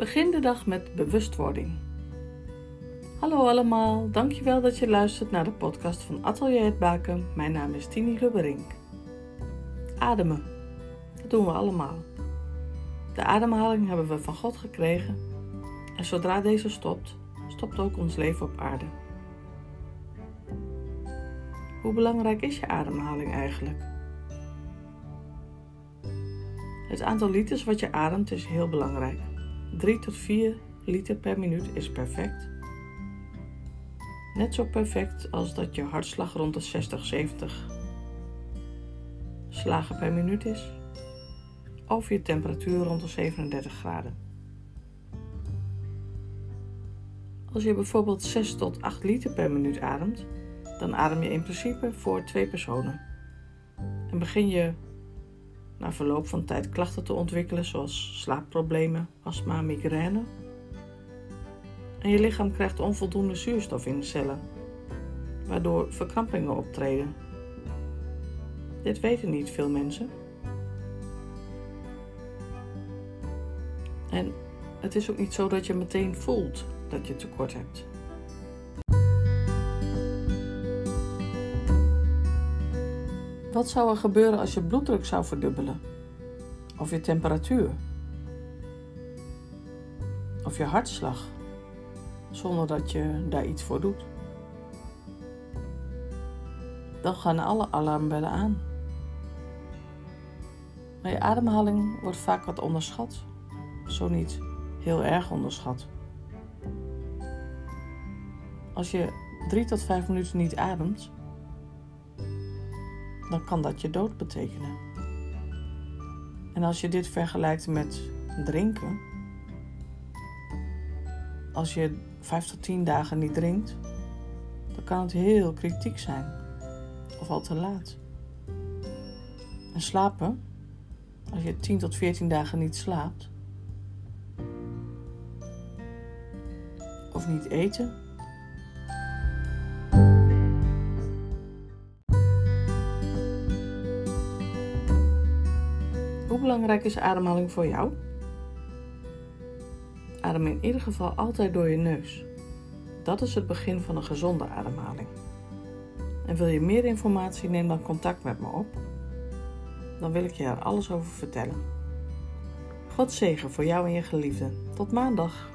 Begin de dag met bewustwording. Hallo allemaal, dankjewel dat je luistert naar de podcast van Atelier het Baken. Mijn naam is Tini Lubberink. Ademen, dat doen we allemaal. De ademhaling hebben we van God gekregen en zodra deze stopt, stopt ook ons leven op aarde. Hoe belangrijk is je ademhaling eigenlijk? Het aantal liters wat je ademt is heel belangrijk. 3 tot 4 liter per minuut is perfect. Net zo perfect als dat je hartslag rond de 60, 70 slagen per minuut is. Of je temperatuur rond de 37 graden. Als je bijvoorbeeld 6 tot 8 liter per minuut ademt, dan adem je in principe voor twee personen. En begin je na verloop van tijd klachten te ontwikkelen zoals slaapproblemen, astma, migraine. En je lichaam krijgt onvoldoende zuurstof in de cellen, waardoor verkrampingen optreden. Dit weten niet veel mensen. En het is ook niet zo dat je meteen voelt dat je tekort hebt. Wat zou er gebeuren als je bloeddruk zou verdubbelen? Of je temperatuur? Of je hartslag? Zonder dat je daar iets voor doet. Dan gaan alle alarmbellen aan. Maar je ademhaling wordt vaak wat onderschat. Zo niet heel erg onderschat. Als je drie tot vijf minuten niet ademt, dan kan dat je dood betekenen. En als je dit vergelijkt met drinken, als je vijf tot tien dagen niet drinkt, dan kan het heel kritiek zijn of al te laat. En slapen, als je 10 tot 14 dagen niet slaapt, of niet eten, Hoe belangrijk is ademhaling voor jou? Adem in ieder geval altijd door je neus. Dat is het begin van een gezonde ademhaling. En wil je meer informatie, neem dan contact met me op. Dan wil ik je er alles over vertellen. God zegen voor jou en je geliefden. Tot maandag.